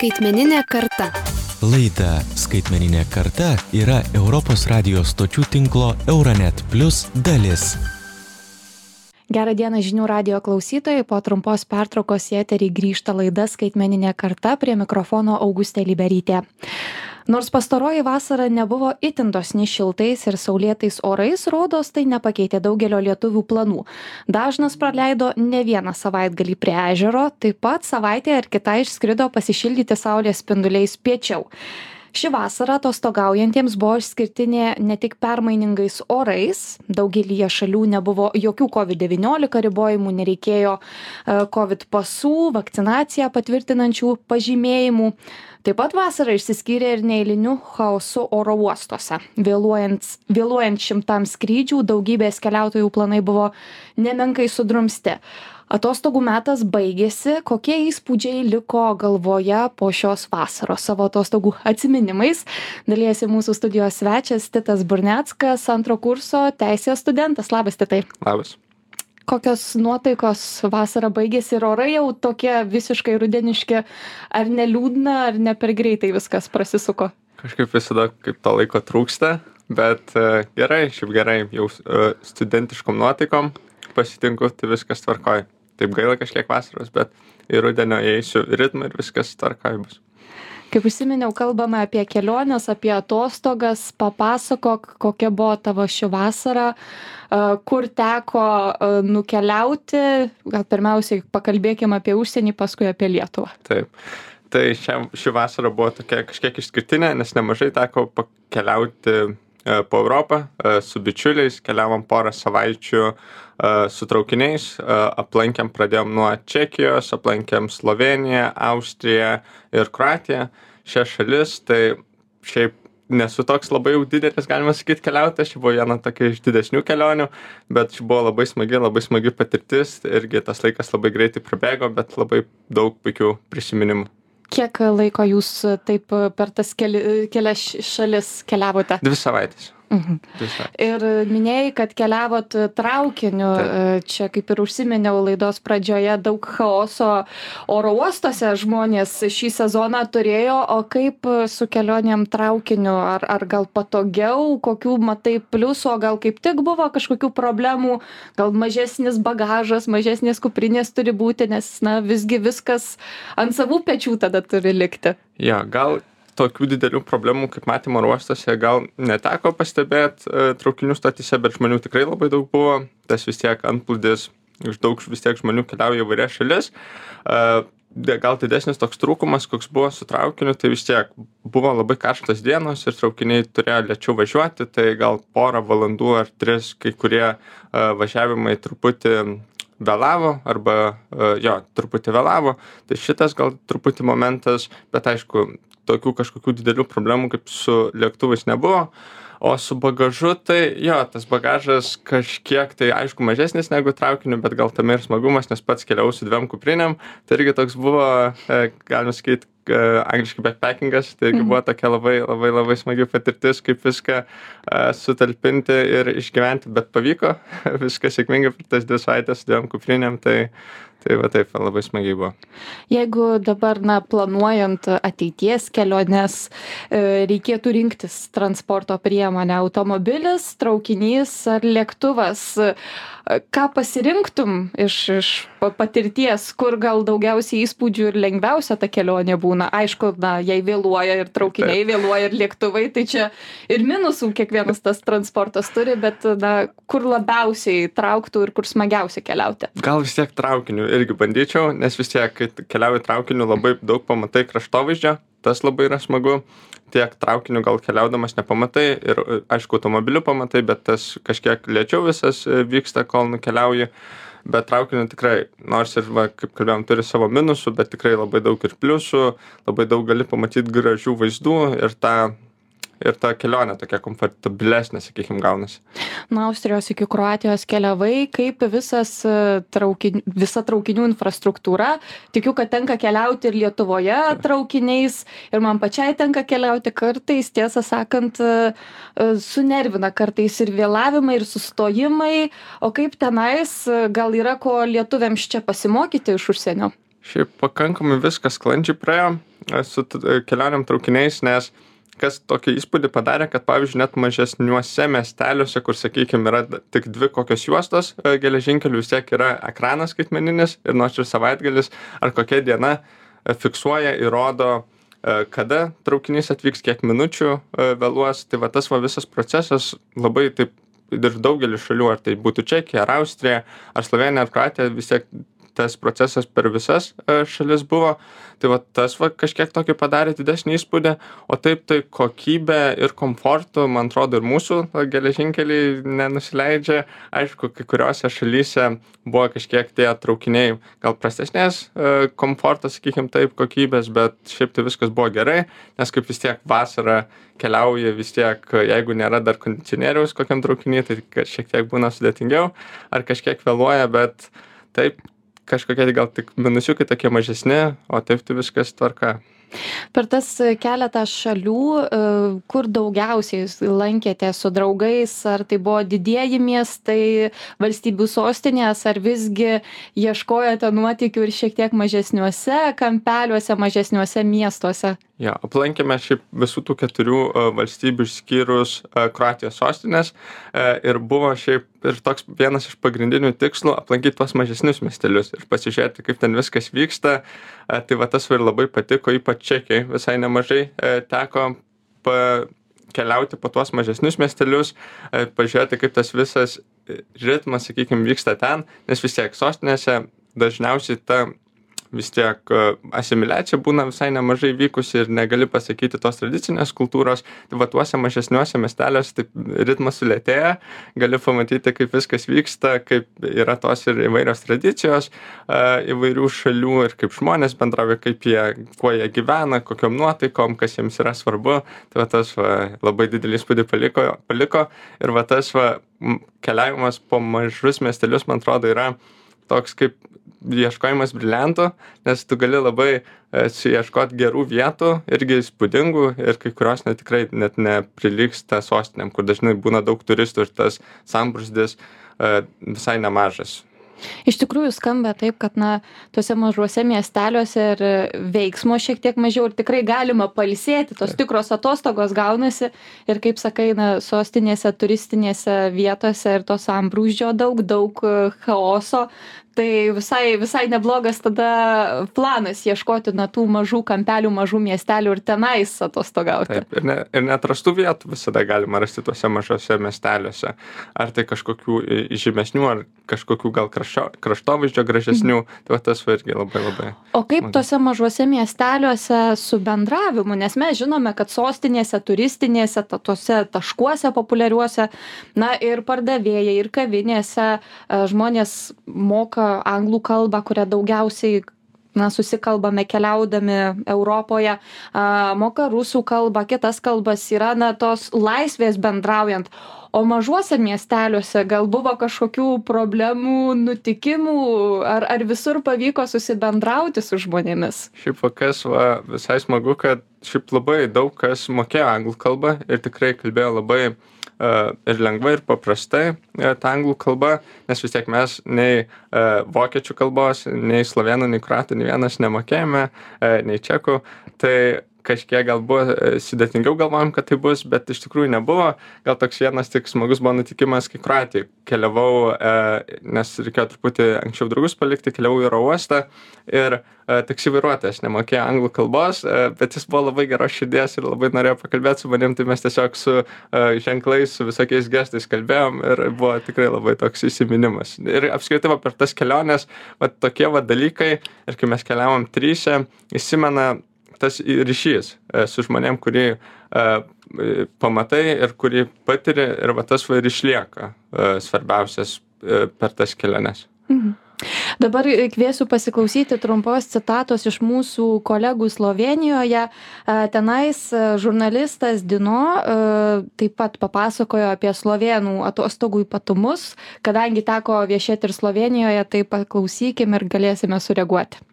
Skaitmeninė karta. Laida Skaitmeninė karta yra Europos radijos stočių tinklo Euronet Plus dalis. Gerą dieną žinių radio klausytojai, po trumpos pertraukos į eterį grįžta laida Skaitmeninė karta prie mikrofono Augustė Liberytė. Nors pastaroji vasara nebuvo itin dosni šiltais ir saulėtais orais, rodos tai nepakeitė daugelio lietuvių planų. Dažnas praleido ne vieną savaitgalį prie ežero, taip pat savaitę ar kitą išskrido pasišildyti saulės spinduliais piečiau. Ši vasara atostogaujantiems buvo išskirtinė ne tik permainingais orais, daugelį šalių nebuvo jokių COVID-19 ribojimų, nereikėjo e, COVID pasų, vakcinaciją patvirtinančių pažymėjimų. Taip pat vasara išsiskyrė ir neįliniu chaosu oro uostuose. Vėluojant, vėluojant šimtams skrydžių, daugybės keliautojų planai buvo nemenkai sudrumsti. Atostogų metas baigėsi, kokie įspūdžiai liko galvoje po šios vasaros savo atostogų atsiminimais. Dalyjasi mūsų studijos svečias Titas Burneckas, antro kurso teisės studentas. Labas, Titai. Labas. Kokios nuotaikos vasara baigėsi ir orai jau tokie visiškai rudeniški, ar neliūdna, ar ne per greitai viskas prasisuko? Kažkaip visada kaip to laiko trūksta, bet uh, gerai, šiaip gerai, jau uh, studentiškom nuotaikom pasitinku, tai viskas tvarkoja taip gaila kažkiek vasaros, bet į rudenio eisiu ritmą ir viskas tvarkai bus. Kaip užsiminiau, kalbame apie keliones, apie atostogas. Papasakok, kokia buvo tavo ši vasara, kur teko nukeliauti. Gal pirmiausiai pakalbėkime apie užsienį, paskui apie Lietuvą. Taip. Tai šią, ši vasara buvo tokia kažkiek išskirtinė, nes nemažai teko pakeliauti E, po Europą e, su bičiuliais, keliavom porą savaičių e, su traukiniais, aplankėm, pradėjom nuo Čekijos, aplankėm Sloveniją, Austriją ir Kroatiją, šias šalis, tai šiaip nesu toks labai jau didelis, galima sakyti, keliautojas, čia buvo viena tokia iš didesnių kelionių, bet čia buvo labai smagi, labai smagi patirtis, irgi tas laikas labai greitai prabėgo, bet labai daug puikių prisiminimų. Kiek laiko jūs taip per tas keli, kelias šalis keliavote? Dvi savaitės. Mhm. Ir minėjai, kad keliavot traukiniu. Taip. Čia kaip ir užsiminiau laidos pradžioje, daug chaoso oro uostose žmonės šį sezoną turėjo, o kaip su kelionėm traukiniu? Ar, ar gal patogiau, kokių matai pliusų, o gal kaip tik buvo kažkokių problemų, gal mažesnis bagažas, mažesnės kuprinės turi būti, nes na, visgi viskas ant savų pečių tada turi likti. Ja, gal tokių didelių problemų kaip matėm oro uostuose gal neteko pastebėt e, traukinių stotyse bet žmonių tikrai labai daug buvo. Tas vis tiek antplūdis iš daug vis tiek žmonių keliauja į įvairias šalis. E, gal didesnis toks trūkumas koks buvo su traukiniu tai vis tiek buvo labai karštos dienos ir traukiniai turėjo lėčiau važiuoti tai gal porą valandų ar tris kai kurie e, važiavimai truputį vėlavo arba jo truputį vėlavo. Tai šitas gal truputį momentas bet aišku tokių kažkokių didelių problemų kaip su lėktuvais nebuvo o su bagažu tai jo tas bagažas kažkiek tai aišku mažesnis negu traukiniu bet gal tame ir smagumas nes pats keliavau su dviem kuprinėm tai irgi toks buvo e, galima sakyt e, angliškai backpackingas tai irgi buvo tokia labai labai labai smagi patirtis kaip viską e, sutalpinti ir išgyventi bet pavyko. Viskas sėkmingai per tas dvi savaites su dviem kuprinėm tai tai va taip labai smagiai buvo. Jeigu dabar na planuojant ateities keliones e, reikėtų rinktis transporto priemonę. Automobilis traukinys ar lėktuvas. Ką pasirinktum iš iš patirties kur gal daugiausiai įspūdžių ir lengviausia ta kelionė būna? Aišku na jei vėluoja ir traukiniai vėluoja ir lėktuvai tai čia ir minusų kiekvienas tas transportas turi bet na kur labiausiai trauktų ir kur smagiausia keliauti? Gal vis tiek traukiniu irgi bandyčiau nes vis tiek kai keliauji traukiniu labai daug pamatai kraštovaizdžio tas labai yra smagu. Tiek traukiniu gal keliaudamas nepamatai ir aišku automobiliu pamatai bet tas kažkiek lėčiau visas e, vyksta kol nukeliauji. Bet traukiniu tikrai nors ir va kaip kalbėjom turi savo minusų bet tikrai labai daug ir pliusų labai daug gali pamatyt gražių vaizdų ir tą ir ta kelionė tokia komfortabilesnė sakykim gaunasi. Nuo austrijos iki kroatijos keliavai kaip visas e, traukin visa traukinių infrastruktūra. Tikiu kad tenka keliauti ir lietuvoje traukiniais ir man pačiai tenka keliauti. Kartais tiesą sakant e, e, sunervina kartais ir vėlavimai ir sustojimai. O kaip tenais gal yra ko lietuviams čia pasimokyti iš užsienio? Šiaip pakankamai viskas sklandžiai praėjo su kelioniam traukiniais, nes kas tokį įspūdį padarė, kad pavyzdžiui net mažesniuose miesteliuose, kur sakykime yra tik dvi kokios juostos geležinkelių, vis tiek yra ekranas skaitmeninis ir nors ir savaitgalis ar kokia diena fiksuoja, įrodo, kada traukinys atvyks, kiek minučių vėluos. Tai va tas va visas procesas labai taip ir daugelis šalių, ar tai būtų Čekija, ar Austrija, ar Slovenija, ar Kroatija, vis tiek tas procesas per visas e, šalis buvo. Tai va tas va kažkiek tokį padarė didesnį įspūdį, o taip tai kokybė ir komfortu, man atrodo, ir mūsų geležinkeliai nenusileidžia. Aišku, kai kuriuose šalyse buvo kažkiek tie traukiniai gal prastesnės e, komfortas, sakykim taip, kokybės, bet šiaip tai viskas buvo gerai, nes kaip vis tiek vasarą keliauji vis tiek, jeigu nėra dar kondicionieriaus kokiam traukiniui, tai šiek tiek būna sudėtingiau, ar kažkiek vėluoja, bet taip, kažkokie gal tik minusiukai tokie mažesni, o taip tai viskas tvarka. Per tas keletą šalių, e, kur daugiausiai lankėte su draugais, ar tai buvo didieji miestai, valstybių sostinės, ar visgi ieškojote nuotykių ir šiek tiek mažesniuose kampeliuose, mažesniuose miestuose? Jo, aplankėme šiaip visų tų keturių uh, valstybių išskyrus uh, Kroatijos sostinės uh, ir buvo šiaip ir toks vienas iš pagrindinių tikslų aplankyti tuos mažesnius miestelius ir pasižiūrėti, kaip ten viskas vyksta. Tai va tas ir labai patiko, ypač čekiai visai nemažai teko pa, keliauti po tuos mažesnius miestelius, pažiūrėti, kaip tas visas ritmas, sakykime, vyksta ten, nes vis tiek sostinėse dažniausiai ta vis tiek e, asimiliacija būna visai nemažai vykusi ir negali pasakyti tos tradicinės kultūros. Tai va tuose mažesniuose miesteliuose taip ritmas sulėtėja gali pamatyti kaip viskas vyksta kaip yra tos ir įvairios tradicijos e, įvairių šalių ir kaip žmonės bendrauja kaip jie kuo jie gyvena kokiom nuotaikom kas jiems yra svarbu. Tai va tas va labai didelį įspūdį paliko paliko. Ir va tas va keliavimas po mažus miestelius man atrodo yra toks kaip ieškojimas briliantų, nes tu gali labai e, suieškoti gerų vietų, irgi įspūdingų ir kai kurios net tikrai net neprilyksta sostinėm, kur dažnai būna daug turistų ir tas sambrusdis e, visai nemažas. Iš tikrųjų skamba taip, kad na, tuose mažuose miesteliuose ir veiksmo šiek tiek mažiau ir tikrai galima palsėti, tos tikros atostogos gaunasi ir kaip sakai, na, sostinėse, turistinėse vietose ir to sambrūždžio daug, daug chaoso, tai visai visai neblogas tada planas ieškoti na tų mažų kampelių mažų miestelių ir tenais atostogauti. Taip ir ne ir neatrastų vietų visada galima rasti tuose mažuose miesteliuose. Ar tai kažkokių žymesnių ar kažkokių gal kraščio kraštovaizdžio gražesnių mhm. tai va tas va irgi labai labai o kaip tuose mažuose miesteliuose su bendravimu? Nes mes žinome kad sostinėse turistinėse ta tuose taškuose populiariuose na ir pardavėjai ir kavinėse žmonės moka moka anglų kalbą, kurią daugiausiai na, susikalbame keliaudami Europoje, a, moka rusų kalbą, kitas kalbas yra, na, tos laisvės bendraujant. O mažuose miesteliuose gal buvo kažkokių problemų, nutikimų, ar, ar visur pavyko susibendrauti su žmonėmis? Šiaip kas va, visai smagu, kad šiaip labai daug kas mokėjo anglų kalbą ir tikrai kalbėjo labai uh, ir lengvai ir paprastai e, ta anglų kalba, nes vis tiek mes nei e, vokiečių kalbos, nei slovenų, nei kruatų, nei vienas nemokėjome, e, nei čekų. Tai kažkiek gal buvo e, sudėtingiau galvojom kad tai bus bet iš tikrųjų nebuvo. Gal toks vienas tik smagus buvo nutikimas kai kroatijoj keliavau e, nes reikėjo truputį anksčiau draugus palikti keliavau į oro uostą ir e, taksi vairuotojas nemokėjo anglų kalbos bet jis buvo labai geros širdies ir labai norėjo pakalbėt su manim tai mes tiesiog su ženklais su visokiais gestais kalbėjom ir buvo tikrai labai toks įsiminimas. Ir apskritai va per tas keliones va tokie va dalykai. Ir kai mes keliavom tryse įsimena tas ryšys e, su žmonėm, kurį e, pamatai ir kurį patiri ir va tas va ir išlieka e, svarbiausias per tas keliones. Mhm. Dabar kviesiu pasiklausyti trumpos citatos iš mūsų kolegų Slovenijoje. Tenais žurnalistas Dino taip pat papasakojo apie slovenų atostogų ypatumus. Kadangi teko viešėti ir Slovenijoje, tai paklausykim ir galėsime sureaguoti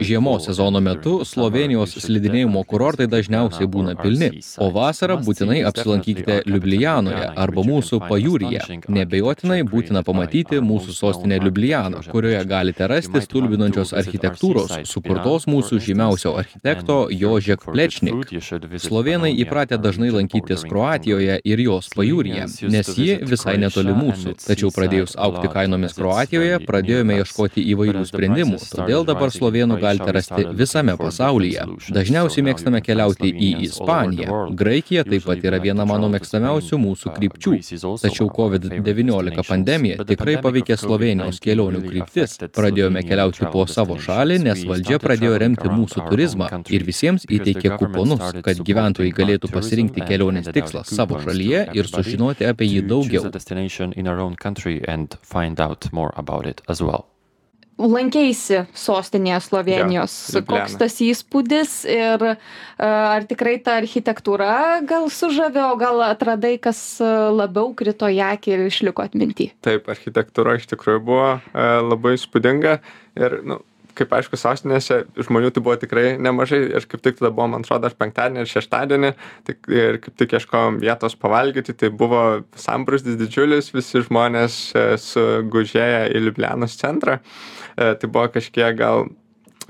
Žiemos sezono metu Slovenijos slidinėjimo kurortai dažniausiai būna pilni, o vasarą būtinai apsilankykite Liublijanoje arba mūsų pajūryje. Nebejotinai būtina pamatyti mūsų sostinę Liublijaną, kurioje galite rasti stulbinančios architektūros, sukurtos mūsų žymiausio architekto Jožek Plečnik. Slovenai įpratę dažnai lankytis Kroatijoje ir jos pajūryje, nes ji visai netoli mūsų. Tačiau pradėjus aukti kainomis Kroatijoje, pradėjus pradėjome ieškoti įvairių sprendimų, todėl dabar slovėnų galite rasti visame pasaulyje. Dažniausiai mėgstame keliauti į Ispaniją. Graikija taip pat yra viena mano mėgstamiausių mūsų krypčių. Tačiau COVID-19 pandemija tikrai paveikė Slovenijos kelionių kryptis. Pradėjome keliauti po savo šalį, nes valdžia pradėjo remti mūsų turizmą ir visiems įteikė kuponus, kad gyventojai galėtų pasirinkti kelionės tikslą savo šalyje ir sužinoti apie jį daugiau as well. Lankėsi sostinėje Slovenijos. Ja, Koks tas įspūdis ir uh, ar tikrai ta architektūra gal sužavė, o gal atradai, kas e, labiau krito į akį ir išliko atminti? Taip, architektūra iš tikrųjų buvo uh, labai spūdinga ir nu, kaip aišku sostinėse žmonių tai buvo tikrai nemažai. Ir kaip tik tada buvo man atrodo ar penktadienį ar šeštadienį tik ir kaip tik ieškojom vietos pavalgyti. Tai buvo sambrūzdis didžiulis visi žmonės e, sugužėję į liublianos centrą. E, tai buvo kažkiek gal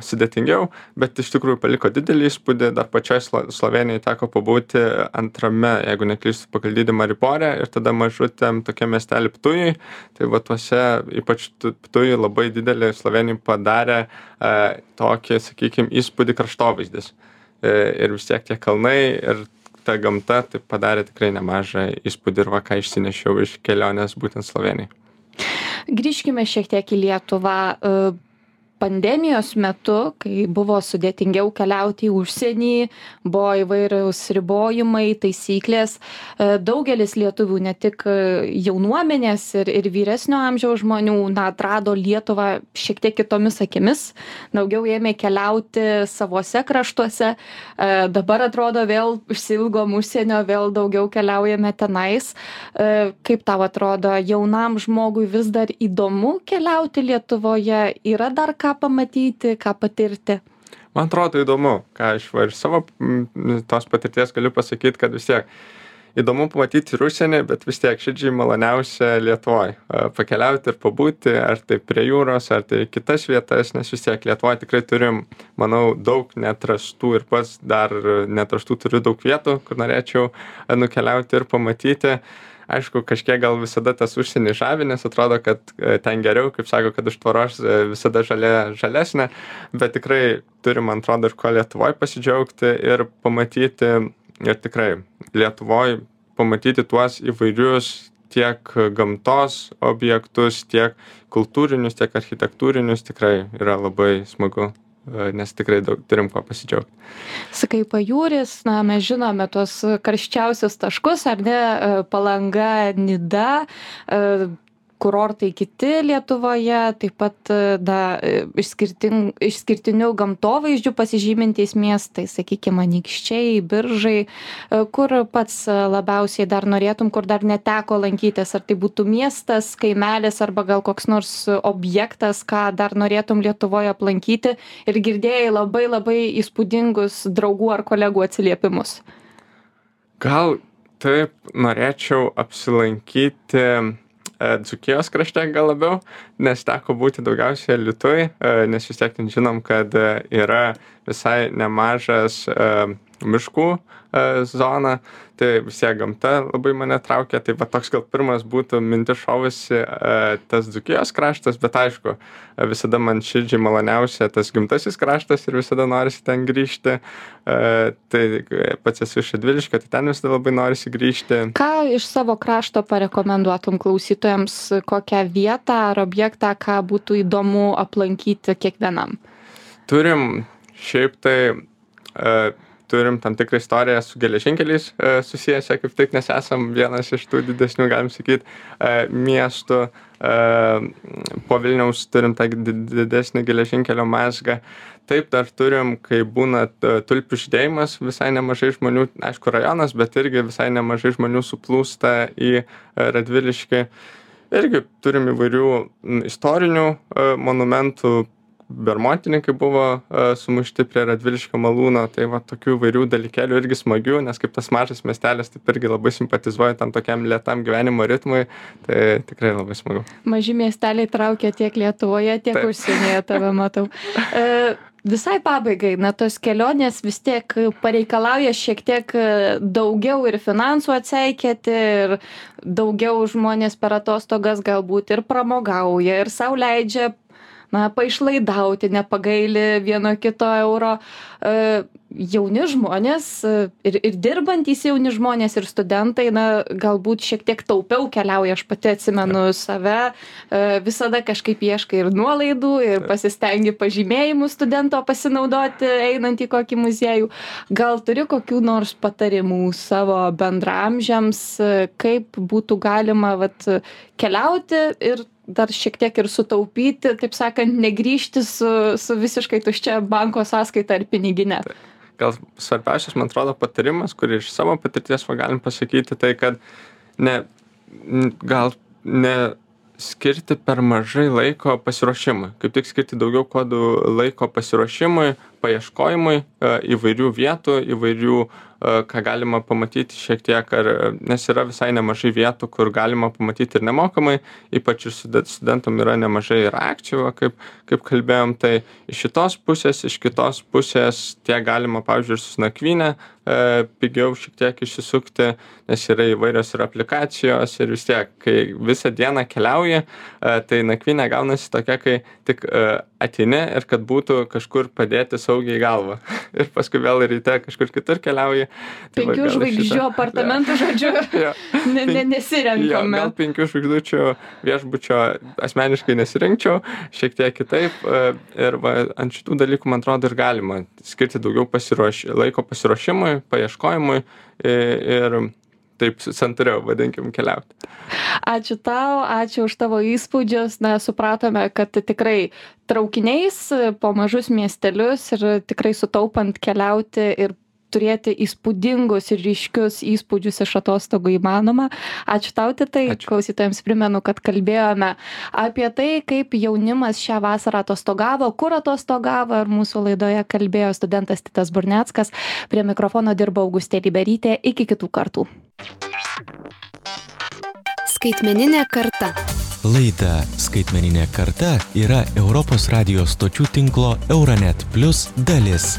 sudėtingiau bet iš tikrųjų paliko didelį įspūdį. Dar pačioj slo slovėnijoj teko pabūti antrame jeigu neklystu pagal dydį maribore ir tada mažučiam tokiam miestely ptujui. Tai va tuose ypač ptujuj labai didelį slovėnijoj padarė e, tokį sakykim įspūdį kraštovaizdis. E, ir vis tiek tie kalnai ir ta gamta tai padarė tikrai nemažą įspūdį ir va ką išsinešiau iš kelionės būtent slovėnijoj grįžkime šiek tiek į lietuvą. E, pandemijos metu kai buvo sudėtingiau keliauti į užsienį buvo įvairūs ribojimai taisyklės. E, daugelis lietuvių ne tik e, jaunuomenės ir ir vyresnio amžiaus žmonių na atrado lietuvą šiek tiek kitomis akimis daugiau ėmė keliauti savuose kraštuose. E, dabar atrodo vėl išsiilgom užsienio vėl daugiau keliaujame tenais. Kaip tau atrodo jaunam žmogui vis dar įdomu keliauti lietuvoje? Yra dar ką pamatyti, ką patirti? Man atrodo įdomu, ką aš va, iš savo tos patirties galiu pasakyti, kad vis tiek įdomu pamatyti ir užsienį, bet vis tiek širdžiai maloniausia Lietuvoje. Pakeliauti ir pabūti, ar tai prie jūros, ar tai kitas vietas, nes vis tiek Lietuvoje tikrai turim, manau, daug netrastų ir pats dar netrastų turiu daug vietų, kur norėčiau nukeliauti ir pamatyti aišku kažkiek gal visada tas užsieny žavi nes atrodo kad e, ten geriau kaip sako kad už tvoros e, visada žolė žalesnė bet tikrai turim man atrodo ir ko lietuvoj pasidžiaugti ir pamatyti ir tikrai lietuvoj pamatyti tuos įvairius tiek gamtos objektus tiek kultūrinius tiek architektūrinius tikrai yra labai smagu nes tikrai daug turim kuo pasidžiaugt. Sakai, pajūris, na, mes žinome tuos karščiausius taškus, ar ne, e, palanga, nida, e, kurortai kiti lietuvoje taip pat na išskirtin išskirtiniu gamtovaizdžiu pasižymintys miestai sakykim anykščiai biržai kur pats labiausiai dar norėtum kur dar neteko lankytis ar tai būtų miestas kaimelis arba gal koks nors objektas ką dar norėtum lietuvoj aplankyti ir girdėjai labai labai įspūdingus draugų ar kolegų atsiliepimus. Gal taip norėčiau apsilankyti E, Dzukijos krašte gal labiau, nes teko būti daugiausiai Lietuvai, e, nes vis tiek ten žinom, kad e, yra visai nemažas miškų zona, tai vis tiek gamta labai mane traukia, tai va toks gal pirmas būtų mintis šovusi tas Dzukijos kraštas, bet aišku, visada man širdžiai maloniausia tas gimtasis kraštas ir visada norisi ten grįžti, tai pats esu iš Edviliškio, tai ten visada labai norisi grįžti. Ką iš savo krašto parekomenduotum klausytojams, kokią vietą ar objektą, ką būtų įdomu aplankyti kiekvienam? Turim šiaip tai turim tam tikrą istoriją su geležinkeliais e, susijęs kaip tik nes esam vienas iš tų didesnių galim sakyt e, miestų e, po vilniaus turim tą didesnį geležinkelio mazgą. Taip dar turim kai būna tulpių žydėjimas visai nemažai žmonių aišku rajonas bet irgi visai nemažai žmonių suplūsta į radviliškį. Irgi turim įvairių istorinių monumentų bermontininkai buvo sumušti prie radviliškio malūno. Tai va tokių įvairių dalykėlių irgi smagių nes kaip tas mažas miestelis taip irgi labai simpatizuoju tam tokiam lėtam gyvenimo ritmui. Tai tikrai labai smagu. Maži miesteliai traukia tiek lietuvoje tiek užsienyje tave matau. E, visai pabaigai na tos kelionės vis tiek pareikalauja šiek tiek daugiau ir finansų atseikėti ir daugiau žmonės per atostogas galbūt ir pramogauja ir sau leidžia na paišlaidauti nepagaili vieno kito euro. E, jauni žmonės e, ir, ir dirbantys jauni žmonės ir studentai, na, galbūt šiek tiek taupiau keliauja, aš pati atsimenu save, e, visada kažkaip ieškai ir nuolaidų, ir pasistengi pažymėjimų studento pasinaudoti, einant į kokį muziejų. Gal turi kokių nors patarimų savo bendramžiams, kaip būtų galima vat, keliauti ir dar šiek tiek ir sutaupyti, taip sakant, negryžti su, su visiškai tuščia banko sąskaita ar piniginė. Gal svarbiausias, man atrodo, patarimas, kurį iš savo patirties galim pasakyti, tai kad ne, gal ne skirti per mažai laiko pasiruošimui. Kaip tik skirti daugiau kodų laiko pasiruošimui, paieškojimui e, įvairių vietų, įvairių uh, ką galima pamatyti šiek tiek, ar, nes yra visai nemažai vietų, kur galima pamatyti ir nemokamai, ypač ir studentam yra nemažai ir akcijų, kaip, kaip kalbėjom, tai iš šitos pusės, iš kitos pusės tiek galima, pavyzdžiui, ir su nakvynė e, pigiau šiek tiek išsisukti, nes yra įvairios ir aplikacijos ir vis tiek, kai visą dieną keliauji, tai nakvynė gaunasi tokia, kai tik ateini ir kad būtų kažkur padėti saugiai galvą. ir paskui vėl ryte kažkur kitur keliauji. Tai penkių žvaigždžių apartamentų, žodžiu, ja. ne, ne, nesirenkame. Ja, gal penkių žvaigždučių viešbučio asmeniškai nesirinkčiau, šiek tiek kitaip. E, ir va, ant šitų dalykų, man atrodo, ir galima skirti daugiau pasiruoš... laiko pasiruošimui, paieškojimui ir taip santūriau, vadinkim, keliauti. Ačiū tau, ačiū už tavo įspūdžius. Na, supratome, kad tikrai traukiniais po mažus miestelius ir tikrai sutaupant keliauti ir turėti įspūdingus ir ryškius įspūdžius iš atostogų įmanoma. Ačiū tau, tai klausytojams primenu, kad kalbėjome apie tai, kaip jaunimas šią vasarą atostogavo, kur atostogavo ir mūsų laidoje kalbėjo studentas Titas Burneckas. Prie mikrofono dirba Augustė Liberytė. Iki kitų kartų. Skaitmeninė karta. Laida Skaitmeninė karta yra Europos radijos stočių tinklo Euronet Plus dalis.